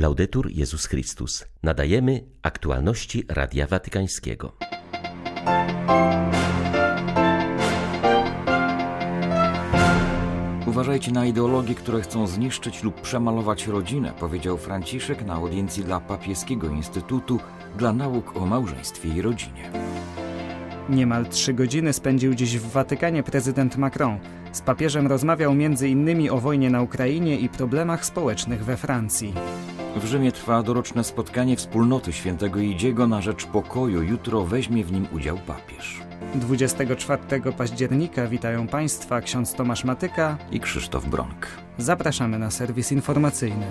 Laudetur Jezus Chrystus. Nadajemy aktualności Radia Watykańskiego. Uważajcie na ideologie, które chcą zniszczyć lub przemalować rodzinę, powiedział Franciszek na audiencji dla Papieskiego Instytutu dla Nauk o Małżeństwie i Rodzinie. Niemal trzy godziny spędził dziś w Watykanie prezydent Macron. Z papieżem rozmawiał m.in. o wojnie na Ukrainie i problemach społecznych we Francji. W Rzymie trwa doroczne spotkanie wspólnoty świętego Idziego na rzecz pokoju. Jutro weźmie w nim udział papież. 24 października witają Państwa ksiądz Tomasz Matyka i Krzysztof Bronk. Zapraszamy na serwis informacyjny.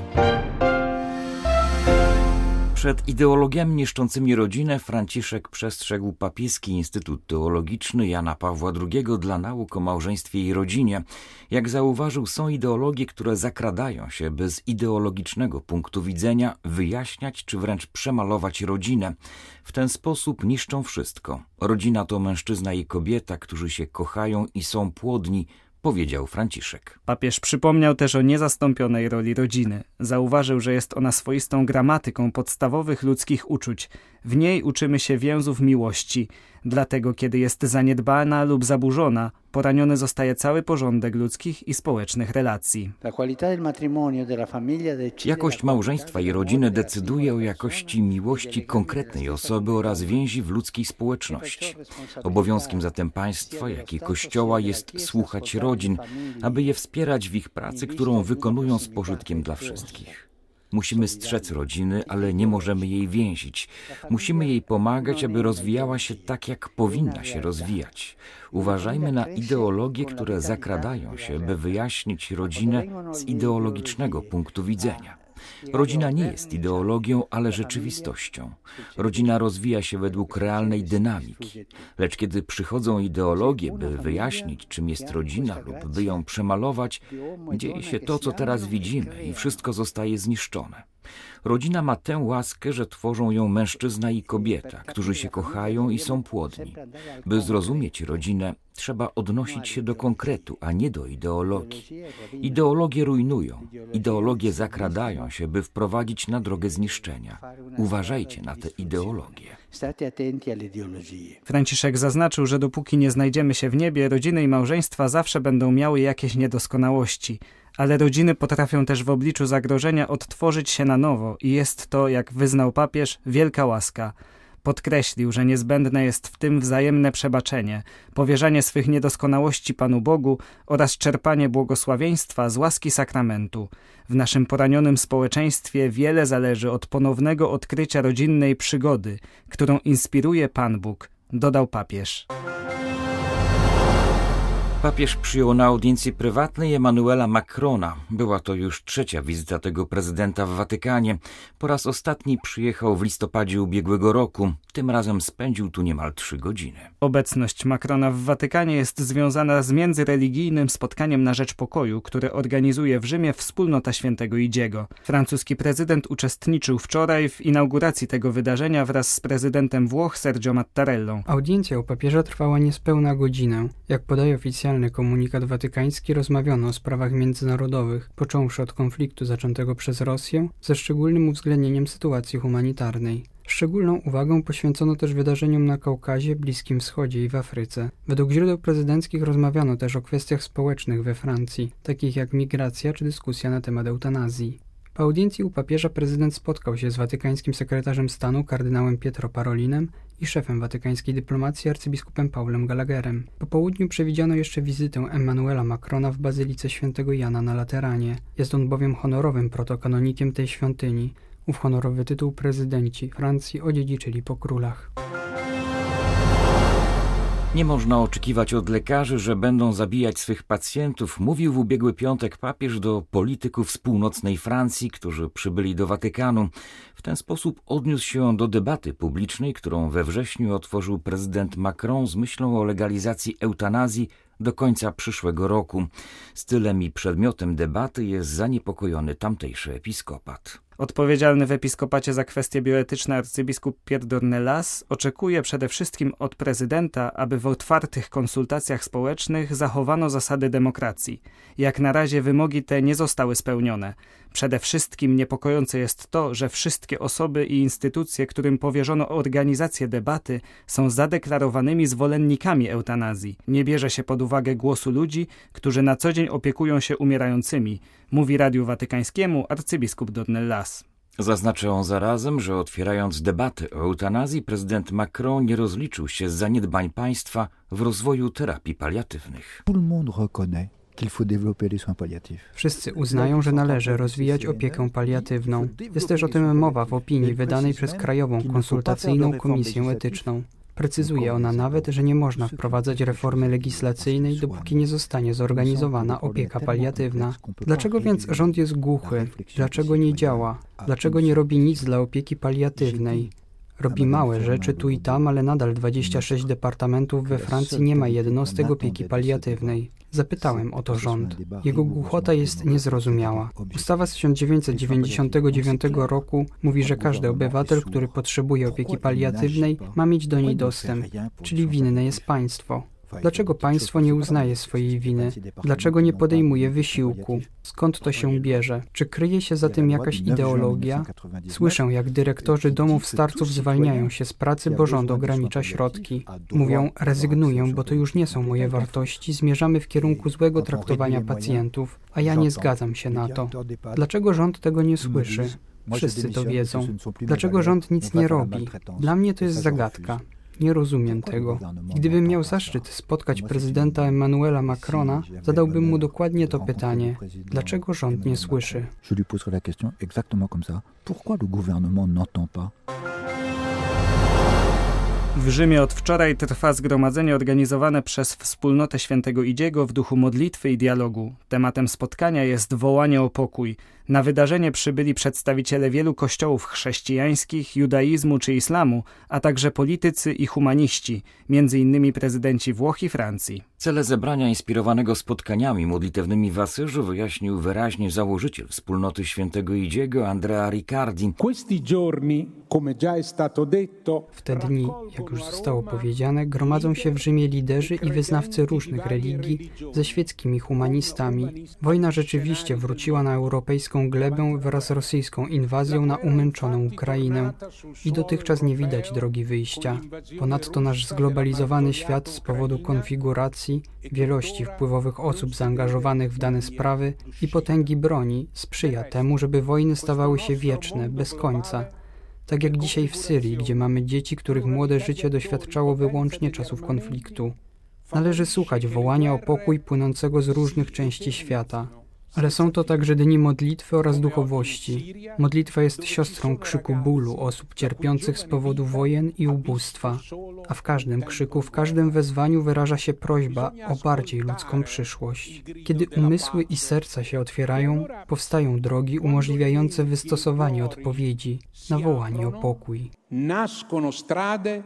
Przed ideologiami niszczącymi rodzinę Franciszek przestrzegł Papieski Instytut Teologiczny Jana Pawła II dla nauk o małżeństwie i rodzinie. Jak zauważył, są ideologie, które zakradają się, by z ideologicznego punktu widzenia wyjaśniać czy wręcz przemalować rodzinę. W ten sposób niszczą wszystko. Rodzina to mężczyzna i kobieta, którzy się kochają i są płodni, powiedział Franciszek. Papież przypomniał też o niezastąpionej roli rodziny. Zauważył, że jest ona swoistą gramatyką podstawowych ludzkich uczuć. W niej uczymy się więzów miłości. Dlatego, kiedy jest zaniedbana lub zaburzona, poraniony zostaje cały porządek ludzkich i społecznych relacji. Jakość małżeństwa i rodziny decyduje o jakości miłości konkretnej osoby oraz więzi w ludzkiej społeczności. Obowiązkiem zatem państwa, jak i Kościoła jest słuchać rodzin, aby je wspierać w ich pracy, którą wykonują z pożytkiem dla wszystkich. Musimy strzec rodziny, ale nie możemy jej więzić. Musimy jej pomagać, aby rozwijała się tak, jak powinna się rozwijać. Uważajmy na ideologie, które zakradają się, by wyjaśnić rodzinę z ideologicznego punktu widzenia. Rodzina nie jest ideologią, ale rzeczywistością. Rodzina rozwija się według realnej dynamiki. Lecz kiedy przychodzą ideologie, by wyjaśnić, czym jest rodzina lub by ją przemalować, dzieje się to, co teraz widzimy i wszystko zostaje zniszczone. Rodzina ma tę łaskę, że tworzą ją mężczyzna i kobieta, którzy się kochają i są płodni. By zrozumieć rodzinę, trzeba odnosić się do konkretu, a nie do ideologii. Ideologie rujnują, ideologie zakradają się, by wprowadzić na drogę zniszczenia. Uważajcie na te ideologie. Franciszek zaznaczył, że dopóki nie znajdziemy się w niebie, rodziny i małżeństwa zawsze będą miały jakieś niedoskonałości ale rodziny potrafią też w obliczu zagrożenia odtworzyć się na nowo i jest to, jak wyznał papież, wielka łaska. Podkreślił, że niezbędne jest w tym wzajemne przebaczenie, powierzanie swych niedoskonałości Panu Bogu oraz czerpanie błogosławieństwa z łaski sakramentu. W naszym poranionym społeczeństwie wiele zależy od ponownego odkrycia rodzinnej przygody, którą inspiruje Pan Bóg, dodał papież. Papież przyjął na audiencji prywatnej Emanuela Macrona. Była to już trzecia wizyta tego prezydenta w Watykanie. Po raz ostatni przyjechał w listopadzie ubiegłego roku. Tym razem spędził tu niemal trzy godziny. Obecność Macrona w Watykanie jest związana z międzyreligijnym spotkaniem na rzecz pokoju, które organizuje w Rzymie Wspólnota Świętego Idziego. Francuski prezydent uczestniczył wczoraj w inauguracji tego wydarzenia wraz z prezydentem Włoch Sergio Mattarellą. Audiencja u papieża trwała niespełna godzinę. Jak podaje oficjalnie oficjalny komunikat watykański rozmawiono o sprawach międzynarodowych, począwszy od konfliktu zaczętego przez Rosję, ze szczególnym uwzględnieniem sytuacji humanitarnej. Szczególną uwagę poświęcono też wydarzeniom na Kaukazie, Bliskim Wschodzie i w Afryce. Według źródeł prezydenckich rozmawiano też o kwestiach społecznych we Francji, takich jak migracja czy dyskusja na temat eutanazji. Po audiencji u papieża prezydent spotkał się z watykańskim sekretarzem stanu kardynałem Pietro Parolinem i szefem watykańskiej dyplomacji arcybiskupem Paulem Gallagherem. Po południu przewidziano jeszcze wizytę Emmanuela Macrona w Bazylice Świętego Jana na Lateranie. Jest on bowiem honorowym protokanonikiem tej świątyni. Ów honorowy tytuł prezydenci Francji odziedziczyli po królach. Nie można oczekiwać od lekarzy, że będą zabijać swych pacjentów, mówił w ubiegły piątek papież do polityków z północnej Francji, którzy przybyli do Watykanu. W ten sposób odniósł się do debaty publicznej, którą we wrześniu otworzył prezydent Macron z myślą o legalizacji eutanazji do końca przyszłego roku. Stylem i przedmiotem debaty jest zaniepokojony tamtejszy episkopat. Odpowiedzialny w episkopacie za kwestie bioetyczne arcybiskup Pierre Dornelas oczekuje przede wszystkim od prezydenta, aby w otwartych konsultacjach społecznych zachowano zasady demokracji. Jak na razie wymogi te nie zostały spełnione. Przede wszystkim niepokojące jest to, że wszystkie osoby i instytucje, którym powierzono organizację debaty, są zadeklarowanymi zwolennikami eutanazji. Nie bierze się pod uwagę głosu ludzi, którzy na co dzień opiekują się umierającymi, mówi Radiu Watykańskiemu arcybiskup Dornellas. Zaznaczył on zarazem, że otwierając debaty o eutanazji, prezydent Macron nie rozliczył się z zaniedbań państwa w rozwoju terapii paliatywnych. Wszyscy uznają, że należy rozwijać opiekę paliatywną. Jest też o tym mowa w opinii wydanej przez Krajową Konsultacyjną Komisję Etyczną. Precyzuje ona nawet, że nie można wprowadzać reformy legislacyjnej, dopóki nie zostanie zorganizowana opieka paliatywna. Dlaczego więc rząd jest głuchy? Dlaczego nie działa? Dlaczego nie robi nic dla opieki paliatywnej? Robi małe rzeczy tu i tam, ale nadal 26 departamentów we Francji nie ma jednostek opieki paliatywnej. Zapytałem o to rząd. Jego głuchota jest niezrozumiała. Ustawa z 1999 roku mówi, że każdy obywatel, który potrzebuje opieki paliatywnej, ma mieć do niej dostęp, czyli winne jest państwo. Dlaczego państwo nie uznaje swojej winy? Dlaczego nie podejmuje wysiłku? Skąd to się bierze? Czy kryje się za tym jakaś ideologia? Słyszę, jak dyrektorzy domów starców zwalniają się z pracy, bo rząd ogranicza środki. Mówią, rezygnuję, bo to już nie są moje wartości, zmierzamy w kierunku złego traktowania pacjentów, a ja nie zgadzam się na to. Dlaczego rząd tego nie słyszy? Wszyscy to wiedzą. Dlaczego rząd nic nie robi? Dla mnie to jest zagadka. Nie rozumiem tego. Gdybym miał zaszczyt spotkać prezydenta Emmanuela Macrona, zadałbym mu dokładnie to pytanie: dlaczego rząd nie słyszy? Je lui poserai la question exactement comme ça. Pourquoi le gouvernement n'entend pas? W Rzymie od wczoraj trwa zgromadzenie organizowane przez Wspólnotę Świętego Idziego w duchu modlitwy i dialogu. Tematem spotkania jest wołanie o pokój. Na wydarzenie przybyli przedstawiciele wielu kościołów chrześcijańskich, judaizmu czy islamu, a także politycy i humaniści, m.in. prezydenci Włoch i Francji. Cele zebrania inspirowanego spotkaniami modlitewnymi w Asyżu wyjaśnił wyraźnie założyciel wspólnoty świętego Idziego Andrea Riccardi. W te dni, jak już zostało powiedziane, gromadzą się w Rzymie liderzy i wyznawcy różnych religii ze świeckimi humanistami. Wojna rzeczywiście wróciła na europejską glebę wraz z rosyjską inwazją na umęczoną Ukrainę i dotychczas nie widać drogi wyjścia. Ponadto nasz zglobalizowany świat z powodu konfiguracji, wielości wpływowych osób zaangażowanych w dane sprawy i potęgi broni sprzyja temu, żeby wojny stawały się wieczne, bez końca tak jak dzisiaj w Syrii, gdzie mamy dzieci, których młode życie doświadczało wyłącznie czasów konfliktu. Należy słuchać wołania o pokój płynącego z różnych części świata. Ale są to także dni modlitwy oraz duchowości. Modlitwa jest siostrą krzyku bólu osób cierpiących z powodu wojen i ubóstwa, a w każdym krzyku, w każdym wezwaniu wyraża się prośba o bardziej ludzką przyszłość. Kiedy umysły i serca się otwierają, powstają drogi umożliwiające wystosowanie odpowiedzi na wołanie o pokój. Nascono strade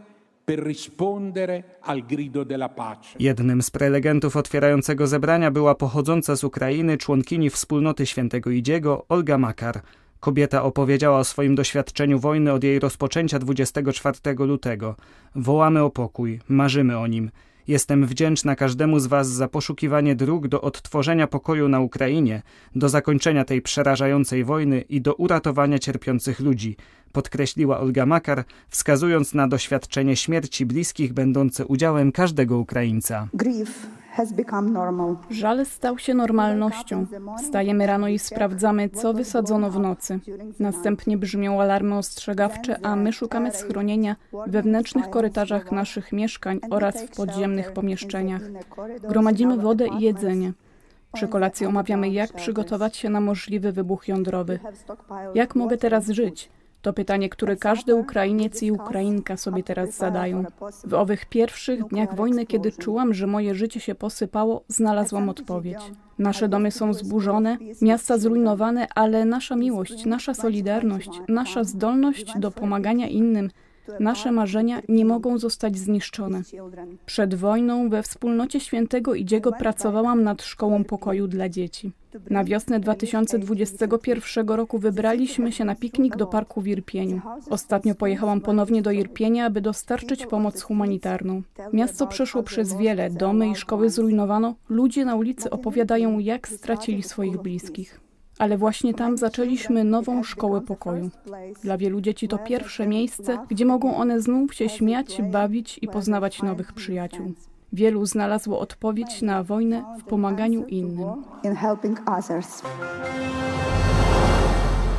Jednym z prelegentów otwierającego zebrania była pochodząca z Ukrainy członkini wspólnoty świętego Idziego Olga Makar. Kobieta opowiedziała o swoim doświadczeniu wojny od jej rozpoczęcia 24 lutego. Wołamy o pokój, marzymy o nim. Jestem wdzięczna każdemu z Was za poszukiwanie dróg do odtworzenia pokoju na Ukrainie, do zakończenia tej przerażającej wojny i do uratowania cierpiących ludzi, podkreśliła Olga Makar, wskazując na doświadczenie śmierci bliskich będące udziałem każdego Ukraińca. Żal stał się normalnością. Wstajemy rano i sprawdzamy, co wysadzono w nocy. Następnie brzmią alarmy ostrzegawcze, a my szukamy schronienia w wewnętrznych korytarzach naszych mieszkań oraz w podziemnych pomieszczeniach. Gromadzimy wodę i jedzenie. Przy kolacji omawiamy, jak przygotować się na możliwy wybuch jądrowy. Jak mogę teraz żyć? To pytanie, które każdy Ukrainiec i Ukrainka sobie teraz zadają. W owych pierwszych dniach wojny, kiedy czułam, że moje życie się posypało, znalazłam odpowiedź. Nasze domy są zburzone, miasta zrujnowane, ale nasza miłość, nasza solidarność, nasza zdolność do pomagania innym Nasze marzenia nie mogą zostać zniszczone. Przed wojną we wspólnocie świętego Idziego pracowałam nad szkołą pokoju dla dzieci. Na wiosnę 2021 roku wybraliśmy się na piknik do parku w Irpieniu. Ostatnio pojechałam ponownie do Irpienia, aby dostarczyć pomoc humanitarną. Miasto przeszło przez wiele, domy i szkoły zrujnowano, ludzie na ulicy opowiadają, jak stracili swoich bliskich. Ale właśnie tam zaczęliśmy nową szkołę pokoju. Dla wielu dzieci to pierwsze miejsce, gdzie mogą one znów się śmiać, bawić i poznawać nowych przyjaciół. Wielu znalazło odpowiedź na wojnę w pomaganiu innym.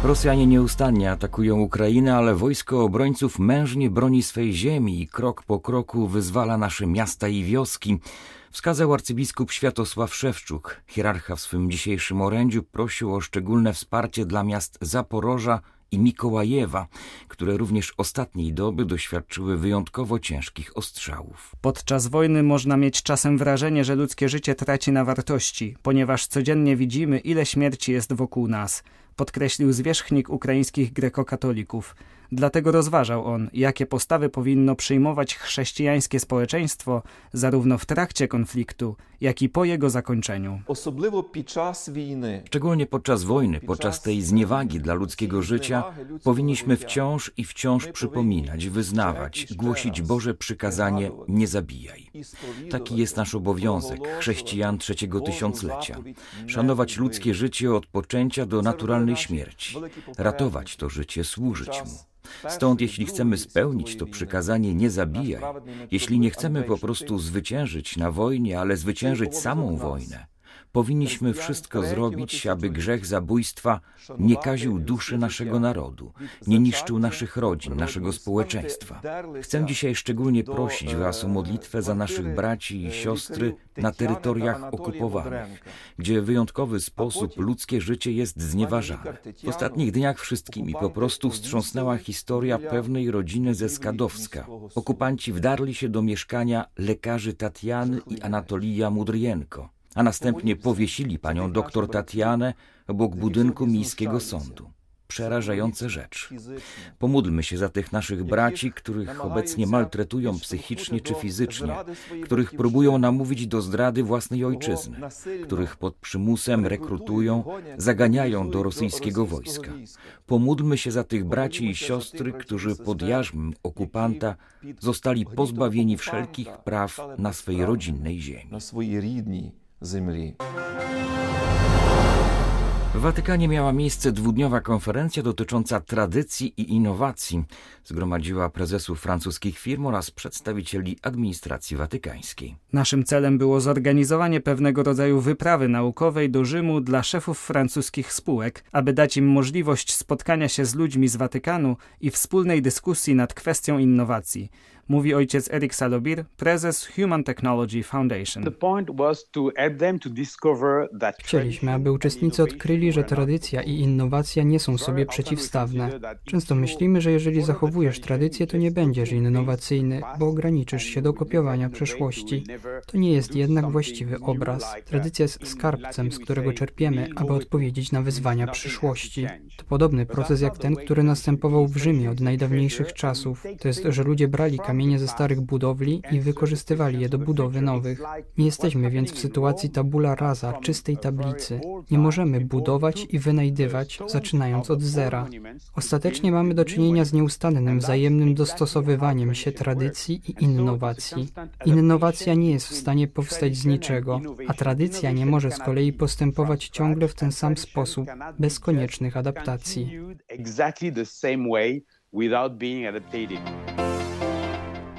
Rosjanie nieustannie atakują Ukrainę, ale wojsko obrońców mężnie broni swej ziemi i krok po kroku wyzwala nasze miasta i wioski. Wskazał arcybiskup Światosław Szewczuk. Hierarcha w swym dzisiejszym orędziu prosił o szczególne wsparcie dla miast Zaporoża i Mikołajewa, które również ostatniej doby doświadczyły wyjątkowo ciężkich ostrzałów. Podczas wojny można mieć czasem wrażenie, że ludzkie życie traci na wartości, ponieważ codziennie widzimy, ile śmierci jest wokół nas podkreślił zwierzchnik ukraińskich grekokatolików. Dlatego rozważał on, jakie postawy powinno przyjmować chrześcijańskie społeczeństwo zarówno w trakcie konfliktu, jak i po jego zakończeniu. Szczególnie podczas wojny, podczas tej zniewagi dla ludzkiego życia, powinniśmy wciąż i wciąż przypominać, wyznawać, głosić Boże przykazanie nie zabijaj. Taki jest nasz obowiązek, chrześcijan trzeciego tysiąclecia. Szanować ludzkie życie od poczęcia do naturalnej śmierci. Ratować to życie, służyć mu. Stąd jeśli chcemy spełnić to przykazanie nie zabijaj, jeśli nie chcemy po prostu zwyciężyć na wojnie, ale zwyciężyć samą wojnę, powinniśmy wszystko zrobić, aby grzech zabójstwa nie kaził duszy naszego narodu, nie niszczył naszych rodzin, naszego społeczeństwa. Chcę dzisiaj szczególnie prosić Was o modlitwę za naszych braci i siostry na terytoriach okupowanych, gdzie w wyjątkowy sposób ludzkie życie jest znieważane. W ostatnich dniach wszystkimi po prostu wstrząsnęła historia pewnej rodziny ze Skadowska. Okupanci wdarli się do mieszkania lekarzy Tatiany i Anatolija Mudrienko a następnie powiesili panią doktor Tatianę obok budynku miejskiego sądu. Przerażające rzecz. Pomódlmy się za tych naszych braci, których obecnie maltretują psychicznie czy fizycznie, których próbują namówić do zdrady własnej ojczyzny, których pod przymusem rekrutują, zaganiają do rosyjskiego wojska. Pomódlmy się za tych braci i siostry, którzy pod jarzmem okupanta zostali pozbawieni wszelkich praw na swej rodzinnej ziemi землі. W Watykanie miała miejsce dwudniowa konferencja dotycząca tradycji i innowacji. Zgromadziła prezesów francuskich firm oraz przedstawicieli administracji watykańskiej. Naszym celem było zorganizowanie pewnego rodzaju wyprawy naukowej do Rzymu dla szefów francuskich spółek, aby dać im możliwość spotkania się z ludźmi z Watykanu i wspólnej dyskusji nad kwestią innowacji mówi ojciec Eric Salobir, prezes Human Technology Foundation. Chcieliśmy, aby uczestnicy odkryli, że tradycja i innowacja nie są sobie przeciwstawne. Często myślimy, że jeżeli zachowujesz tradycję, to nie będziesz innowacyjny, bo ograniczysz się do kopiowania przeszłości. To nie jest jednak właściwy obraz. Tradycja jest skarbcem, z którego czerpiemy, aby odpowiedzieć na wyzwania przyszłości. To podobny proces jak ten, który następował w Rzymie od najdawniejszych czasów. To jest, że ludzie brali kamienie kamienie ze starych budowli i wykorzystywali je do budowy nowych. Nie jesteśmy więc w sytuacji tabula rasa, czystej tablicy. Nie możemy budować i wynajdywać, zaczynając od zera. Ostatecznie mamy do czynienia z nieustannym wzajemnym dostosowywaniem się tradycji i innowacji. Innowacja nie jest w stanie powstać z niczego, a tradycja nie może z kolei postępować ciągle w ten sam sposób, bez koniecznych adaptacji.